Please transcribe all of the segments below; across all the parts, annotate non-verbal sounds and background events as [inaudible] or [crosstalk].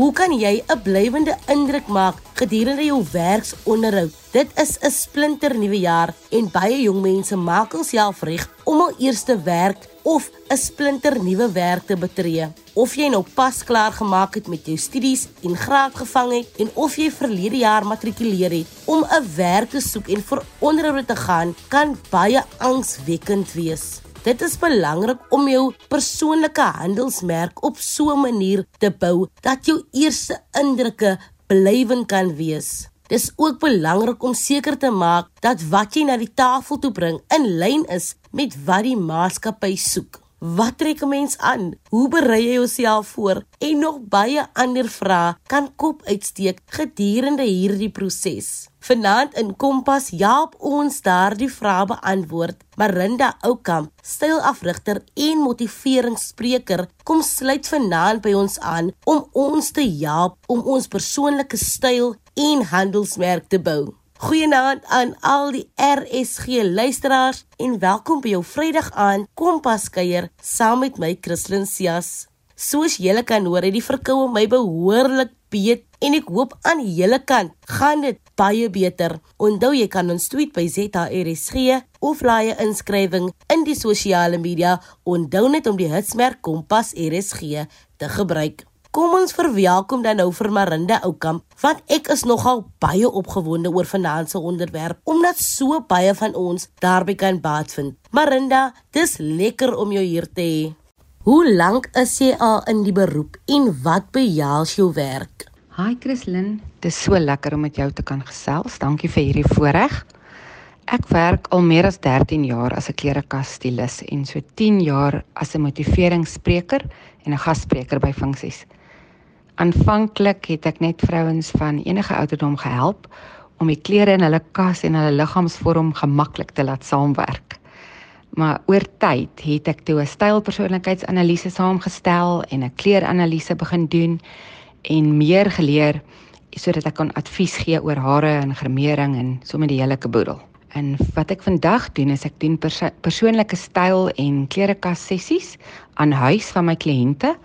Hoe kan jy 'n blywende indruk maak gedurende jou werksonderhoud? Dit is 'n splinter nuwe jaar en baie jong mense maak hulself reg om al eerste werk of 'n splinter nuwe werk te betree. Of jy nou pas klaar gemaak het met jou studies en graad gevang het en of jy verlede jaar matrikuleer het, om 'n werk te soek en vir onderhoude te gaan, kan baie angswekkend wees. Dit is belangrik om jou persoonlike handelsmerk op so 'n manier te bou dat jou eerste indrukke blywend kan wees. Dis ook belangrik om seker te maak dat wat jy na die tafel toe bring in lyn is met wat die maatskappy soek. Wat trek 'n mens aan? Hoe berei jy jouself voor? En nog baie ander vrae kan kop uitsteek gedurende hierdie proses. Vanaand in Kompas help ons daardie vrae beantwoord. Marinda Oukamp, stylafrigter en motiveringsspreker, kom sluit vanaand by ons aan om ons te help om ons persoonlike styl en handelsmerk te bou. Goeienaand aan al die RSG luisteraars en welkom by jou Vrydag aand Kompas kuier saam met my Christlyn Cias. Soos julle kan hoor, het die verkoue my behoorlik beet en ek hoop aan julle kant gaan dit baie beter. Onthou jy kan ons tweet by ZRSG of laai 'n inskrywing in die sosiale media. Onthou net om die hitsmerk Kompas RSG te gebruik. Kom ons verwelkom dan nou vir Marinda Oukamp, want ek is nogal baie opgewonde oor finansiële onderwerp omdat so baie van ons daarby kan baat vind. Marinda, dis lekker om jou hier te hê. Hoe lank is jy al in die beroep en wat behels jou werk? Hi Christlyn, dis so lekker om met jou te kan gesels. Dankie vir hierdie voorreg. Ek werk al meer as 13 jaar as 'n klerekas stylus en so 10 jaar as 'n motiveringsspreker en 'n gasspreker by funksies. Aanvanklik het ek net vrouens van enige ouderdom gehelp om die klere in hulle kas en hulle liggaamsvorm gemaklik te laat saamwerk. Maar oor tyd het ek toe 'n stylpersoonlikheidsanalise saamgestel en 'n kleeranalise begin doen en meer geleer sodat ek kan advies gee oor hare en gremering en sommer die hele kaboedel. En wat ek vandag doen is ek doen perso persoonlike styl en klerekas sessies aan huis van my kliënte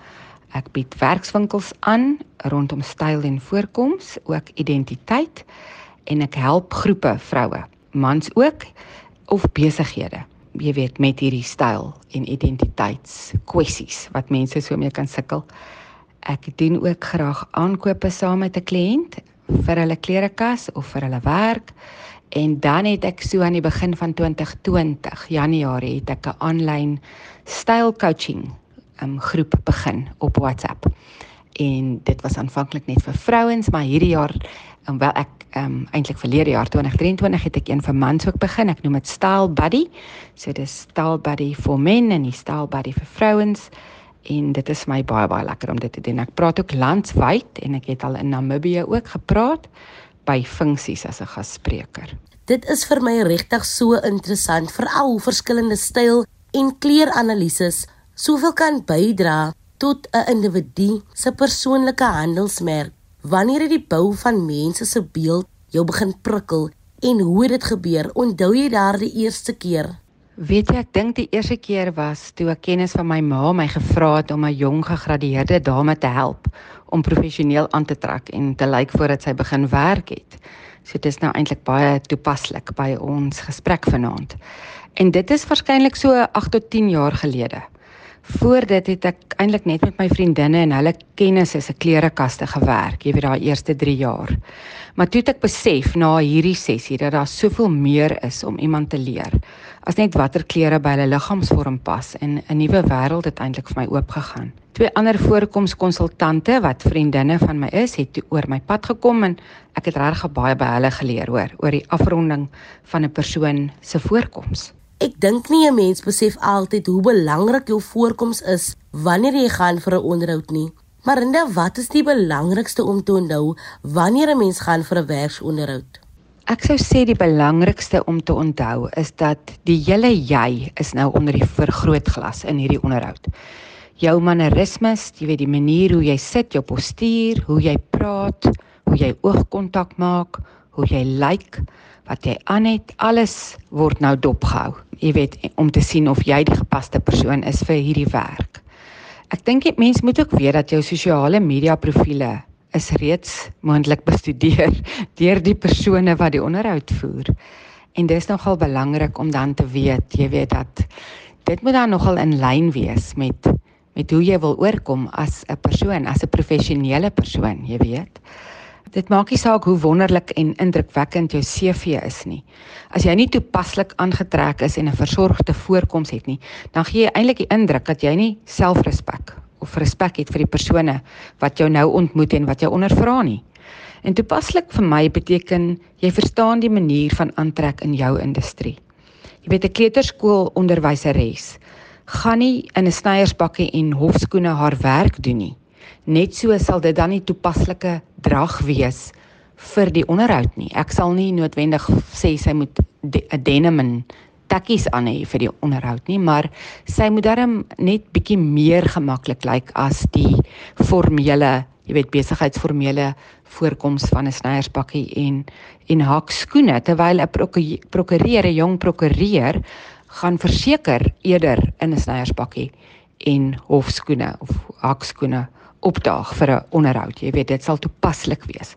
Ek bied werkswinkels aan rondom styl en voorkoms, ook identiteit en ek help groepe vroue, mans ook of besighede. Jy weet met hierdie styl en identiteits kwessies wat mense so mee kan sukkel. Ek doen ook graag aankope saam met 'n kliënt vir hulle klerekas of vir hulle werk. En dan het ek so aan die begin van 2020, Januarie, het ek 'n aanlyn styl coaching um, groep begin op WhatsApp. En dit was aanvanklik net vir vrouens, maar hierdie jaar um, wel ek um, eintlik verlede jaar 2023 het ek een vir mans ook begin. Ek noem dit Style Buddy. So dis Style Buddy vir men en die Style Buddy vir vrouens en dit is my baie baie lekker om dit te doen. Ek praat ook landwyd en ek het al in Namibië ook gepraat by funksies as 'n gasspreker. Dit is vir my regtig so interessant veral hoe verskillende styl en kleeranalises soveel kan bydra tot 'n individu se persoonlike handelsmerk. Wanneer jy die bou van mense se beeld jou begin prikkel en hoe dit gebeur, onthou jy daardie eerste keer? Weet jy, ek dink die eerste keer was toe 'n kennis van my ma my gevra het om 'n jong gegradueerde dame te help om professioneel aan te trek en te lyk voordat sy begin werk het. So dit is nou eintlik baie toepaslik by ons gesprek vanaand. En dit is waarskynlik so 8 tot 10 jaar gelede. Voor dit het ek eintlik net met my vriendinne en hulle kennisse se klerekaste gewerk, jy weet daai eerste 3 jaar. Maar toe het ek besef na hierdie sessie dat daar soveel meer is om iemand te leer as net watter klere by hulle liggaamsvorm pas en 'n nuwe wêreld het eintlik vir my oopgegaan. Twee ander voorkomskonsultante wat vriendinne van my is, het oor my pad gekom en ek het regtig baie by hulle geleer hoor oor die afronding van 'n persoon se voorkoms. Ek dink nie 'n mens besef altyd hoe belangrik jou voorkoms is wanneer jy gaan vir 'n onderhoud nie. Maar inda wat is die belangrikste om te onthou wanneer 'n mens gaan vir 'n werksonderhoud? Ek sou sê die belangrikste om te onthou is dat die hele jy is nou onder die vergrootglas in hierdie onderhoud. Jou mannerismes, jy weet die manier hoe jy sit, jou postuur, hoe jy praat, hoe jy oogkontak maak, hoe jy lyk, like, wat jy aan het, alles word nou dopgehou. Jy weet om te sien of jy die gepaste persoon is vir hierdie werk. Ek dink mense moet ook weet dat jou sosiale media profile is reeds moontlik bestudeer [laughs] deur die persone wat die onderhoud voer. En dis nogal belangrik om dan te weet, jy weet dat dit moet dan nogal in lyn wees met met hoe jy wil oorkom as 'n persoon, as 'n professionele persoon, jy weet. Dit maak nie saak hoe wonderlik en indrukwekkend jou CV is nie. As jy nie toepaslik aangetrek is en 'n versorgde voorkoms het nie, dan gee jy eintlik die indruk dat jy nie selfrespek of respek het vir die persone wat jou nou ontmoet en wat jou ondervra nie. En toepaslik vir my beteken jy verstaan die manier van aantrek in jou industrie. Jy weet 'n kleuterskool onderwyseres gaan nie in 'n snyerspakkie en hofskoene haar werk doen nie. Net so sal dit dan nie toepaslike drag wees vir die onderhoud nie. Ek sal nie noodwendig sê sy moet 'n de denim en takkies aan hê vir die onderhoud nie, maar sy moet darm net bietjie meer gemaklik lyk like as die formele, jy weet besigheidsformele voorkoms van 'n snyerspakkie en en hakskoene terwyl 'n prokureur, 'n jong prokureur gaan verseker eerder in 'n snyerspakkie en hofskoene of hakskoene opdaag vir 'n onderhoud. Jy weet, dit sal toepaslik wees.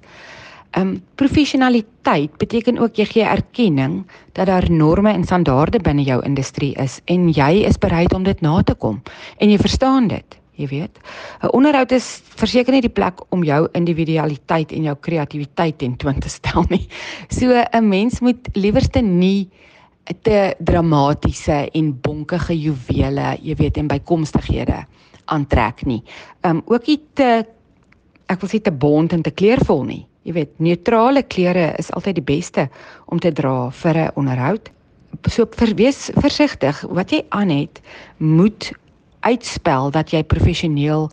Um professionaliteit beteken ook jy gee erkenning dat daar norme en standaarde binne jou industrie is en jy is bereid om dit na te kom en jy verstaan dit. Jy weet, 'n onderhoud is verseker nie die plek om jou individualiteit en jou kreatiwiteit ten toon te stel nie. So 'n mens moet liewerste nie te dramatiese en bonkige juwele, jy weet, en bykomstighede aantrek nie. Um ook nie te ek wil sê te bont en te kleurvol nie. Jy weet, neutrale kleure is altyd die beste om te dra vir 'n onderhoud. So verwees versigtig wat jy aan het, moet uitspel dat jy professioneel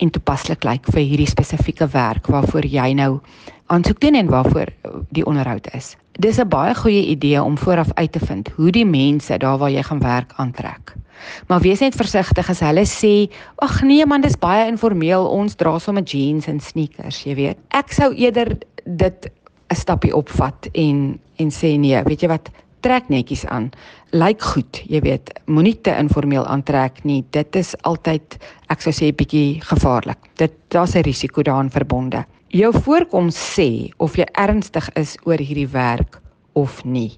en toepaslik lyk vir hierdie spesifieke werk waarvoor jy nou aansoek doen en waarvoor die onderhoud is. Dis 'n baie goeie idee om vooraf uit te vind hoe die mense daar waar jy gaan werk aantrek. Maar wees net versigtig as hulle sê, "Ag nee man, dis baie informeel, ons dra sommer jeans en sneakers, jy weet." Ek sou eerder dit 'n stappie opvat en en sê nee, weet jy wat, trek netjies aan. Lyk goed, jy weet, moenie te informeel aantrek nie. Dit is altyd ek sou sê bietjie gevaarlik. Dit daar's 'n risiko daaraan verbonde. Jou voorkoms sê of jy ernstig is oor hierdie werk of nie.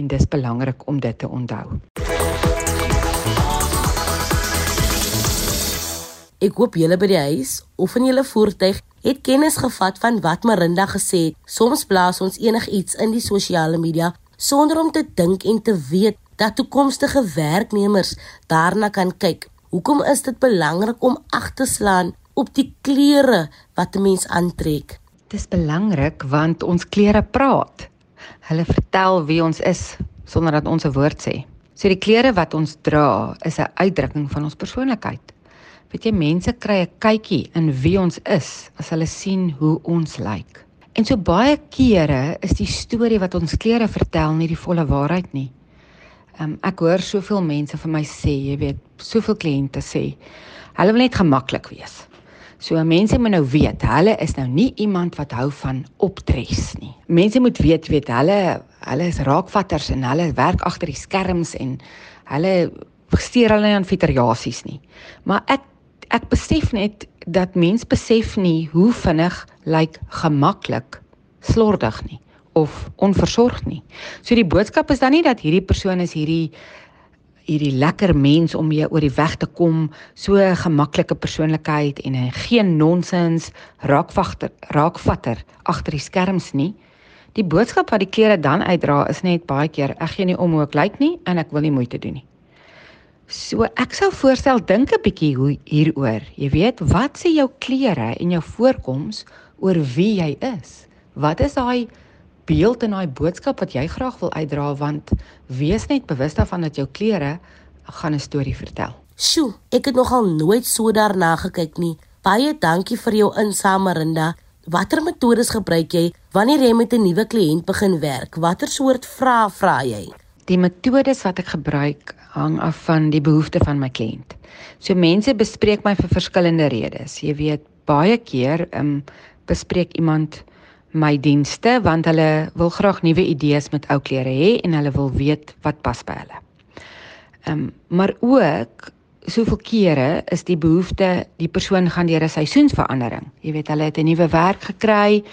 En dis belangrik om dit te onthou. Ek hoop julle by die huis of in julle voertuig het kennis gevat van wat Marinda gesê het. Soms blaas ons enigiets in die sosiale media sonder om te dink en te weet dat toekomstige werknemers daarna kan kyk. Hoekom is dit belangrik om ag te slaan op die klere wat 'n mens aantrek? Dit is belangrik want ons klere praat. Hulle vertel wie ons is sonder dat ons 'n woord sê. So die klere wat ons dra is 'n uitdrukking van ons persoonlikheid. Weet jy mense kry 'n kykie in wie ons is as hulle sien hoe ons lyk. En so baie kere is die storie wat ons klere vertel nie die volle waarheid nie. Um, ek hoor soveel mense vir my sê, jy weet, soveel kliënte sê, hulle wil net gemaklik wees. So mense moet nou weet, hulle is nou nie iemand wat hou van optres nie. Mense moet weet, weet hulle, hulle is raakvatters en hulle werk agter die skerms en hulle steur hulle aan fiteriasies nie. Maar ek ek besef net dat mens besef nie hoe vinnig lyk gemaklik slordig nie of onversorgd nie. So die boodskap is dan nie dat hierdie persoon is hierdie hierdie lekker mens om mee oor die weg te kom, so 'n gemaklike persoonlikheid en geen nonsens raakvatter raakvatter agter die skerms nie. Die boodskap wat die klere dan uitdra is net baie keer ek gee nie om hoe ek lyk nie en ek wil nie moeite doen nie. So ek sou voorstel dink 'n bietjie hoe hieroor. Jy weet, wat sê jou klere en jou voorkoms oor wie jy is? Wat is daai beeld en daai boodskap wat jy graag wil uitdra want wees net bewus daarvan dat jou klere gaan 'n storie vertel. Sjoe, ek het nogal nooit so daarna gekyk nie. Baie dankie vir jou insamerinda. Watter metodes gebruik jy wanneer jy met 'n nuwe kliënt begin werk? Watter soort vrae vra jy? Die metodes wat ek gebruik hang af van die behoeftes van my kliënt. So mense bespreek my vir verskillende redes. Jy weet, baie keer ehm um, bespreek iemand my dienste want hulle wil graag nuwe idees met ou klere hê en hulle wil weet wat pas by hulle. Ehm um, maar ook soveel kere is die behoefte die persoon gaan deur 'n seisoensverandering. Jy weet, hulle het 'n nuwe werk gekry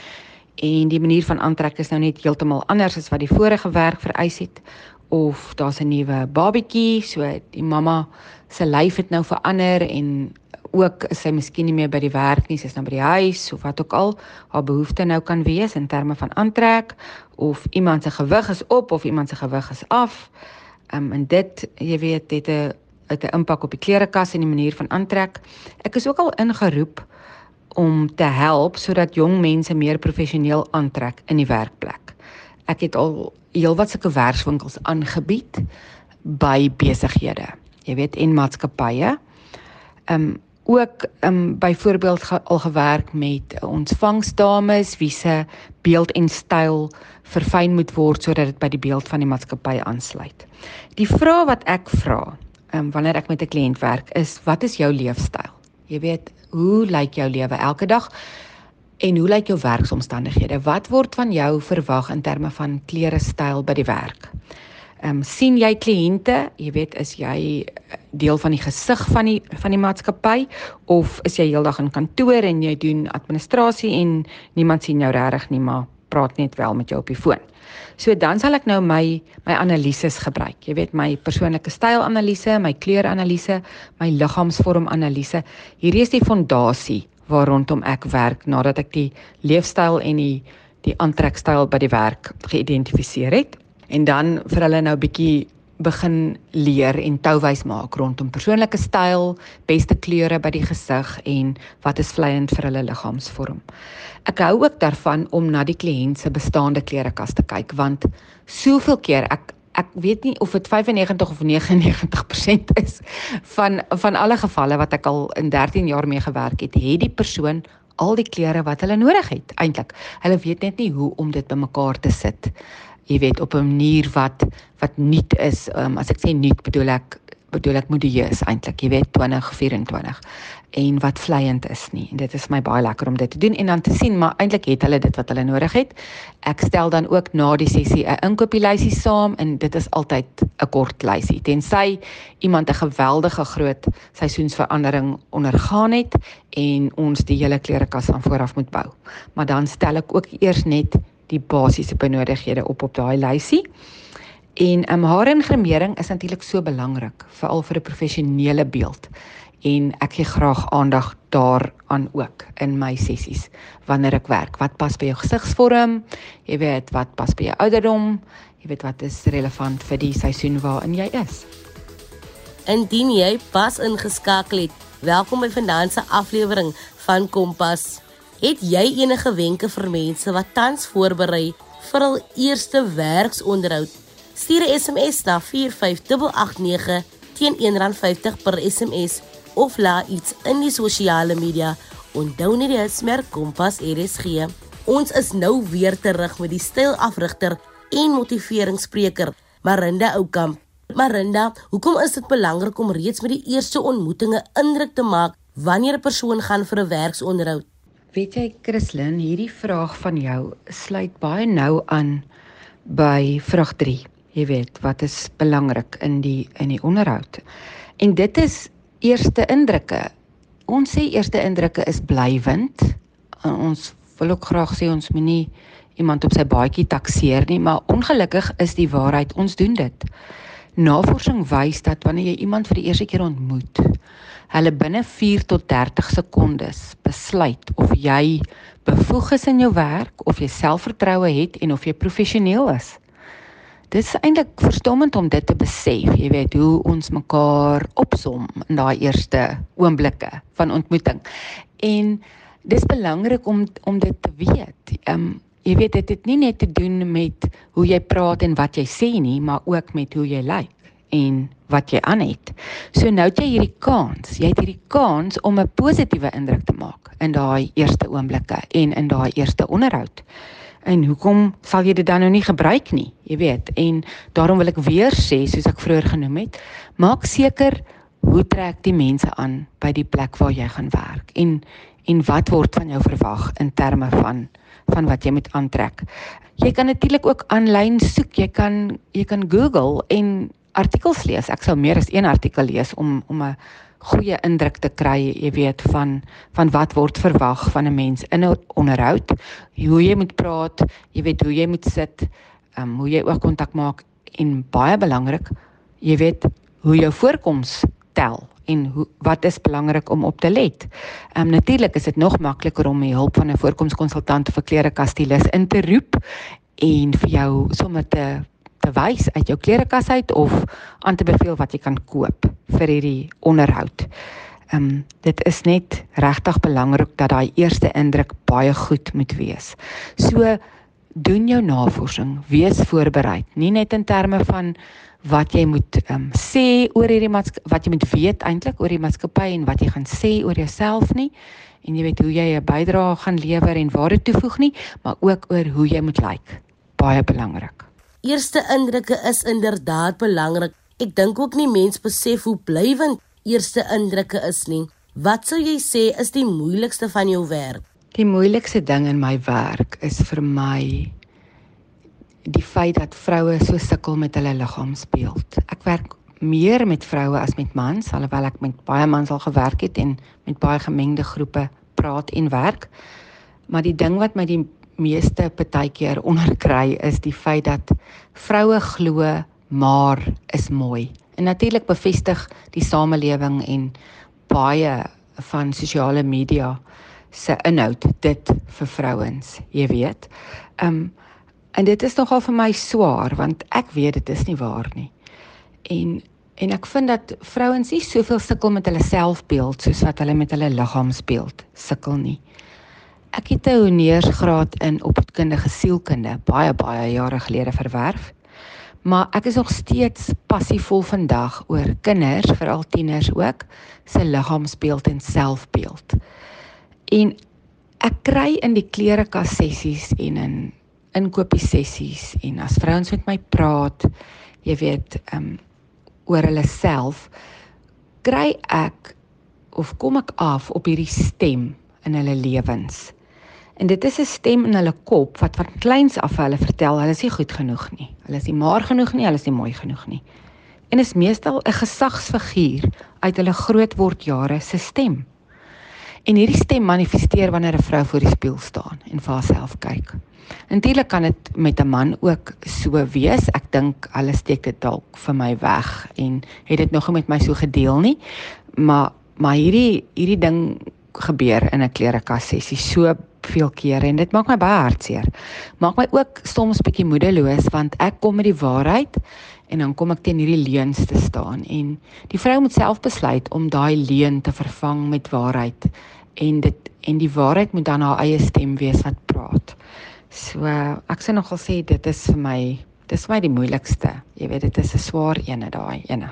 en die manier van aantrek is nou net heeltemal anders as wat die vorige werk vereis het of daar's 'n nuwe babatjie, so die mamma se lyf het nou verander en ook is sy miskien nie meer by die werk nie, sy's nou by die huis of wat ook al haar behoefte nou kan wees in terme van aantrek of iemand se gewig is op of iemand se gewig is af. Ehm um, en dit jy weet het 'n het 'n impak op die klerekas en die manier van aantrek. Ek is ook al ingeroep om te help sodat jong mense meer professioneel aantrek in die werkplek. Ek het al heelwat sulke werkswinkels aangebied by besighede. Jy weet en maatskappye. Ehm um, ook um byvoorbeeld ge, al gewerk met ontvangsdames wie se beeld en styl verfyn moet word sodat dit by die beeld van die maatskappy aansluit. Die vraag wat ek vra, um wanneer ek met 'n kliënt werk is wat is jou leefstyl? Jy weet, hoe lyk jou lewe elke dag? En hoe lyk jou werksomstandighede? Wat word van jou verwag in terme van klere styl by die werk? Ehm um, sien jy kliënte, jy weet is jy eh, deel van die gesig van die van die maatskappy of is jy heeldag in kantoor en jy doen administrasie en niemand sien jou regtig nie maar praat net wel met jou op die foon. So dan sal ek nou my my analises gebruik. Jy weet my persoonlike stylanalise, my kleuranalise, my liggaamsvorm analise. Hierdie is die fondasie waar rondom ek werk nadat ek die leefstyl en die die aantrekstyl by die werk geïdentifiseer het en dan vir hulle nou bietjie begin leer en touwys maak rondom persoonlike styl, beste kleure by die gesig en wat is vleiend vir hulle liggaamsvorm. Ek hou ook daarvan om na die kliënt se bestaande klerekas te kyk want soveel keer ek ek weet nie of dit 95 of 99% is van van alle gevalle wat ek al in 13 jaar mee gewerk het, het die persoon al die klere wat hulle nodig het eintlik. Hulle weet net nie hoe om dit bymekaar te sit jy weet op 'n manier wat wat nuut is. Um, as ek sê nuut bedoel ek bedoel ek modieus eintlik, jy weet 2024 en wat vleiend is nie. En dit is my baie lekker om dit te doen en dan te sien maar eintlik het hulle dit wat hulle nodig het. Ek stel dan ook na die sessie 'n inkopieslysie saam en dit is altyd 'n kort lysie. Tensy iemand 'n geweldige groot seisoensverandering ondergaan het en ons die hele klerekas van vooraf moet bou. Maar dan stel ek ook eers net die basiese benodigdhede op op daai lysie. En um, haar ingrimering is natuurlik so belangrik veral vir 'n professionele beeld en ek gee graag aandag daaraan ook in my sessies wanneer ek werk. Wat pas by jou gesigsvorm? Jy weet wat pas by jou ouderdom? Jy weet wat is relevant vir die seisoen waarin jy is. Indien jy pas ingeskakel het, welkom by vanaand se aflewering van Kompas. Het jy enige wenke vir mense wat tans voorberei vir hul eerste werksonderhoud? Stuur 'n SMS na 45889 teen R1.50 per SMS of laat iets in die sosiale media onthou net die smerk kompas RSG. Ons is nou weer terug met die stylafrigter en motiveringsspreker Marinda Oukamp. Marinda, hoekom is dit belangrik om reeds met die eerste ontmoetinge indruk te maak wanneer 'n persoon gaan vir 'n werksonderhoud? Weet jy Christlyn, hierdie vraag van jou sluit baie nou aan by vraag 3. Jy weet, wat is belangrik in die in die onderhoud? En dit is eerste indrukke. Ons sê eerste indrukke is blywend. Ons wil ook graag sê ons moenie iemand op sy baadjie takseer nie, maar ongelukkig is die waarheid ons doen dit. Navorsing wys dat wanneer jy iemand vir die eerste keer ontmoet, hulle binne 4 tot 30 sekondes besluit of jy bevoeg is in jou werk of jy selfvertroue het en of jy professioneel is. Dit is eintlik verstommend om dit te besef, jy weet hoe ons mekaar opsom in daai eerste oomblikke van ontmoeting. En dis belangrik om om dit te weet. Ehm um, jy weet dit het nie net te doen met hoe jy praat en wat jy sê nie, maar ook met hoe jy lyk en wat jy aan het. So nou het jy hierdie kans. Jy het hierdie kans om 'n positiewe indruk te maak in daai eerste oomblikke en in daai eerste onderhoud. En hoekom sal jy dit dan nou nie gebruik nie? Jy weet, en daarom wil ek weer sê soos ek vroeër genoem het, maak seker hoe trek die mense aan by die plek waar jy gaan werk en en wat word van jou verwag in terme van van wat jy moet aantrek. Jy kan natuurlik ook aanlyn soek. Jy kan jy kan Google en artikels lees. Ek sou meer as een artikel lees om om 'n goeie indruk te kry, jy weet, van van wat word verwag van 'n mens in 'n onderhoud, hoe jy moet praat, jy weet hoe jy moet sit, ehm um, hoe jy ook kontak maak en baie belangrik, jy weet hoe jou voorkoms tel en hoe wat is belangrik om op te let. Ehm um, natuurlik is dit nog makliker om die hulp van 'n voorkomskonsultant of 'n klerekastilis in te roep en vir jou sommer te te wys uit jou klerekas uit of aan te beveel wat jy kan koop vir hierdie onderhoud. Ehm um, dit is net regtig belangrik dat daai eerste indruk baie goed moet wees. So doen jou navorsing, wees voorberei, nie net in terme van wat jy moet um, sê oor hierdie wat jy moet weet eintlik oor die maatskappy en wat jy gaan sê oor jouself nie en jy weet hoe jy 'n bydrae gaan lewer en waar dit toevoeg nie, maar ook oor hoe jy moet lyk. Like. Baie belangrik. Eerste indrukke is inderdaad belangrik. Ek dink ook nie mense besef hoe blywend eerste indrukke is nie. Wat sou jy sê is die moeilikste van jou werk? Die moeilikste ding in my werk is vir my die feit dat vroue so sukkel met hulle liggaamsbeeld. Ek werk meer met vroue as met mans, alhoewel ek met baie mans al gewerk het en met baie gemengde groepe praat en werk. Maar die ding wat my die meeste partykeer onderkry is die feit dat vroue glo maar is mooi. En natuurlik bevestig die samelewing en baie van sosiale media se inhoud dit vir vrouens, jy weet. Ehm um, En dit is nogal vir my swaar want ek weet dit is nie waar nie. En en ek vind dat vrouens nie soveel sukkel met hulle selfbeeld soos wat hulle met hulle liggaamsbeeld sukkel nie. Ek het 'n honeursgraad in opvoedkundige sielkunde baie baie jare gelede verwerf. Maar ek is nog steeds passievol vandag oor kinders, veral tieners ook, se liggaamsbeeld en selfbeeld. En ek kry in die klerekas sessies en in inkopie sessies en as vrouens met my praat, jy weet, ehm um, oor hulle self, kry ek of kom ek af op hierdie stem in hulle lewens. En dit is 'n stem in hulle kop wat van kleins af hulle vertel hulle is nie goed genoeg nie. Hulle is nie maar genoeg nie, hulle is nie mooi genoeg nie. En is meestal 'n gesagsfiguur uit hulle grootwordjare se stem. En hierdie stem manifesteer wanneer 'n vrou voor die spieël staan en vir haarself kyk. Natuurlik kan dit met 'n man ook so wees. Ek dink hulle steek dit dalk vir my weg en het dit nog nie met my so gedeel nie. Maar maar hierdie hierdie ding gebeur in 'n klerekas sessie so veel kere en dit maak my baie hartseer. Maak my ook soms bietjie moedeloos want ek kom met die waarheid en dan kom ek teen hierdie leuns te staan en die vrou moet self besluit om daai leuen te vervang met waarheid en dit en die waarheid moet dan haar eie stem wees wat praat. So ek sê nogal sê dit is vir my dis vir my die moeilikste. Jy weet dit is 'n swaar ene daai ene.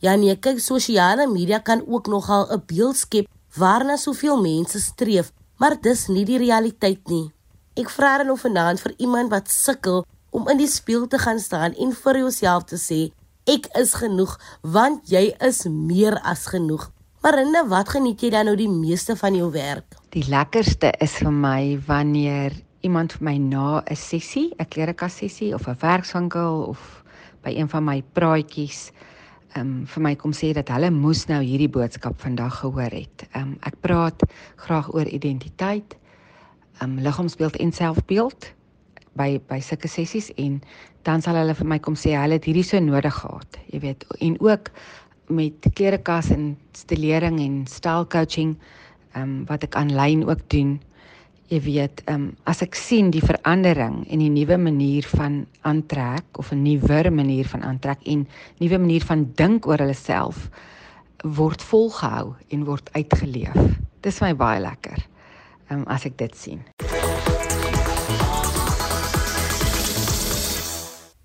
Ja nee, kyk sosiale media kan ook nogal 'n beeld skep waarna soveel mense streef, maar dis nie die realiteit nie. Ek vra dan of vanaand vir iemand wat sukkel om in die spieël te gaan staan en vir jouself te sê ek is genoeg want jy is meer as genoeg. Marinda, wat geniet jy dan nou die meeste van jou werk? Die lekkerste is vir my wanneer iemand vir my na 'n sessie, 'n klerekas sessie of 'n werkswinkel of by een van my praatjies um vir my kom sê dat hulle moes nou hierdie boodskap vandag gehoor het. Um ek praat graag oor identiteit, um liggaamsbeeld en selfbeeld by by sulke sessies en dan sal hulle vir my kom sê hulle het hierdie so nodig gehad. Jy weet, en ook met klerekas en stilering en style coaching um wat ek aanlyn ook doen jy weet, ehm um, as ek sien die verandering en die nuwe manier van aantrek of 'n nuwer manier van aantrek en nuwe manier van dink oor hulle self word volgehou en word uitgeleef. Dis my baie lekker. Ehm um, as ek dit sien.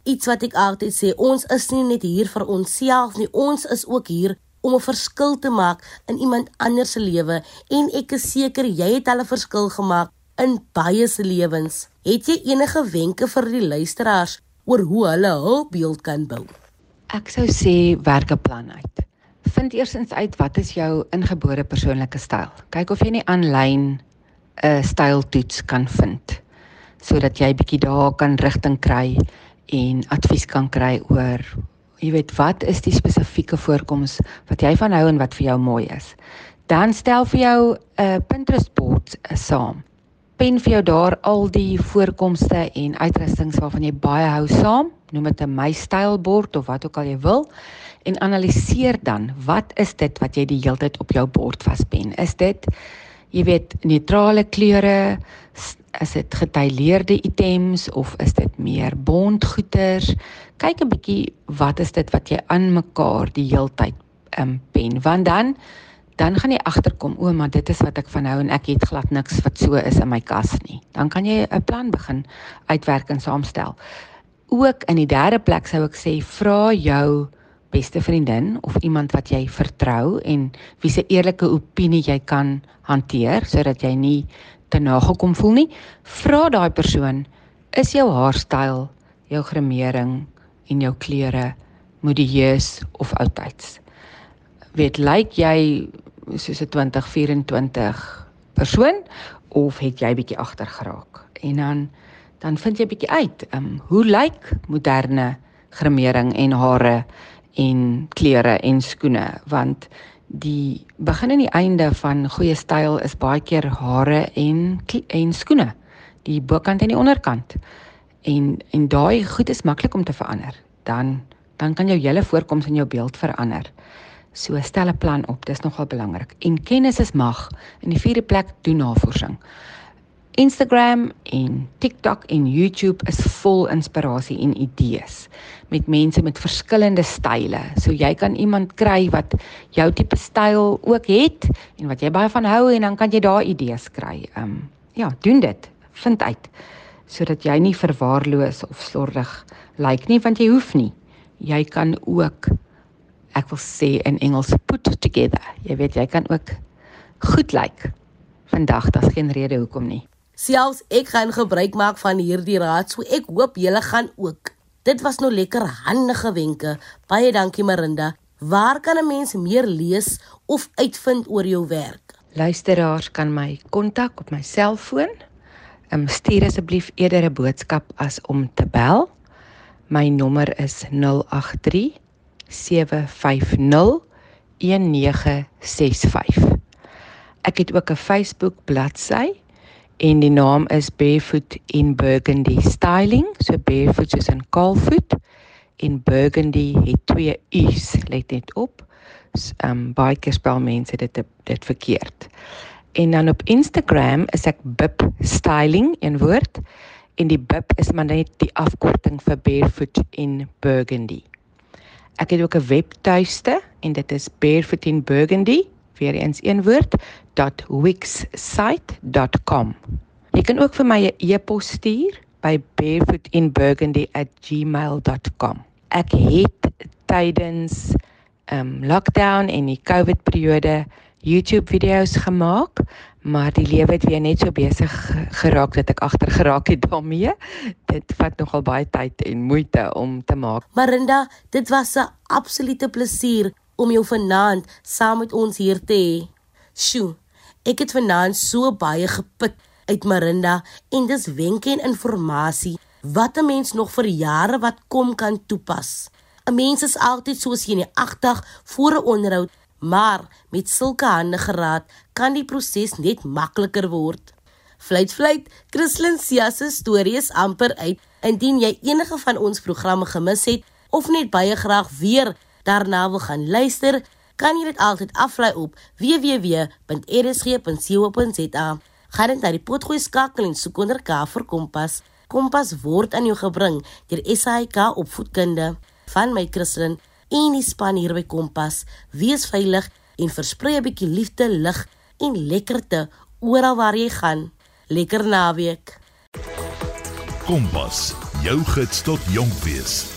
Iets wat ek altyd sê, ons is nie net hier vir onsself nie, ons is ook hier om 'n verskil te maak in iemand anders se lewe en ek is seker jy het al 'n verskil gemaak in baie se lewens. Het jy enige wenke vir die luisteraars oor hoe hulle hul beeld kan bou? Ek sou sê werk 'n plan uit. Vind eersins uit wat is jou ingebore persoonlike styl. Kyk of jy nie aanlyn 'n styltoets kan vind sodat jy bietjie daar kan rigting kry en advies kan kry oor Jy weet wat is die spesifieke voorkoms wat jy van hou en wat vir jou mooi is. Dan stel vir jou 'n uh, Pinterest bord uh, saam. Pen vir jou daar al die voorkomste en uitrustings waarvan jy baie hou saam. Noem dit 'n my style bord of wat ook al jy wil en analiseer dan wat is dit wat jy die hele tyd op jou bord vaspen? Is dit jy weet neutrale kleure? Is dit gedetailleerde items of is dit meer bondgoeders? Kyk 'n bietjie wat is dit wat jy aan mekaar die hele tyd um, pen want dan dan gaan jy agterkom o, maar dit is wat ek van hou en ek het glad niks wat so is in my kas nie. Dan kan jy 'n plan begin uitwerk en saamstel. Ook in die derde plek sou ek sê vra jou beste vriendin of iemand wat jy vertrou en wie se eerlike opinie jy kan hanteer sodat jy nie te nagekom voel nie. Vra daai persoon, is jou haarstyl, jou gremering en jou klere modieus of oudtyds? Weet lyk jy soos 'n 2024 persoon of het jy bietjie agter geraak? En dan dan vind jy bietjie uit, ehm um, hoe lyk moderne gremering en hare en klere en skoene want die begin en die einde van goeie styl is baie keer hare en en skoene die bokant en die onderkant en en daai goed is maklik om te verander dan dan kan jou hele voorkoms in jou beeld verander So stel 'n plan op, dis nogal belangrik. En kennis is mag. In die vierde plek doen navorsing. Instagram en TikTok en YouTube is vol inspirasie en idees met mense met verskillende style. So jy kan iemand kry wat jou tipe styl ook het en wat jy baie van hou en dan kan jy daar idees kry. Ehm um, ja, doen dit. Vind uit sodat jy nie verwaarloos of slordig lyk like nie want jy hoef nie. Jy kan ook ek wil sê in Engels put together. Jy weet jy kan ook goed lyk. Like. Vandag daar's geen rede hoekom nie. Selfs ek gaan gebruik maak van hierdie raad, so ek hoop julle gaan ook. Dit was nou lekker handige wenke. Baie dankie Marinda. Waar kan 'n mens meer lees of uitvind oor jou werk? Luisteraars kan my kontak op my selfoon. Ehm stuur asseblief eerder 'n boodskap as om te bel. My nommer is 083 Ek het ook 'n Facebook bladsy en die naam is Barefoot in Burgundy Styling, so barefoot soos in kaalvoet en Burgundy het twee u's, let net op. Ehm um, baie keer spel mense dit dit verkeerd. En dan op Instagram is ek Bip Styling in woord en die Bip is maar net die afkorting vir Barefoot in Burgundy. Ek het ook 'n webtuiste en dit is Barefoot in Burgundy, weer eens een woord, .wixsite.com. Jy kan ook vir my 'n e-pos stuur by barefootinburgundy@gmail.com. Ek het tydens um, lockdown en die COVID periode YouTube video's gemaak, maar die lewe het weer net so besig geraak dat ek agter geraak het daarmee. Dit vat nogal baie tyd en moeite om te maak. Marinda, dit was 'n absolute plesier om jou vanaand saam met ons hier te hê. Sjoe, ek het vanaand so baie gepik uit Marinda en dis wenke en inligting wat 'n mens nog vir jare wat kom kan toepas. 'n Mens is altyd soos jy in die agdag voor 'n onderhoud maar met sulke handige raad kan die proses net makliker word. Fluit fluit, Christlyn Sia se storie is amper uit. Indien jy enige van ons programme gemis het of net baie graag weer daarna wil gaan luister, kan jy dit altyd aflaai op www.rsg.co.za. Gaan net na die potgooi skakel en soek onder K vir Kompas. Kompas word aan jou gebring deur SAIK opvoedkunde van my Christlyn en die span hier by Kompas. Wees veilig en versprei 'n bietjie liefde, lig en lekkerte oral waar jy gaan. Lekker naweek. Kompas, jou gids tot jonk wees.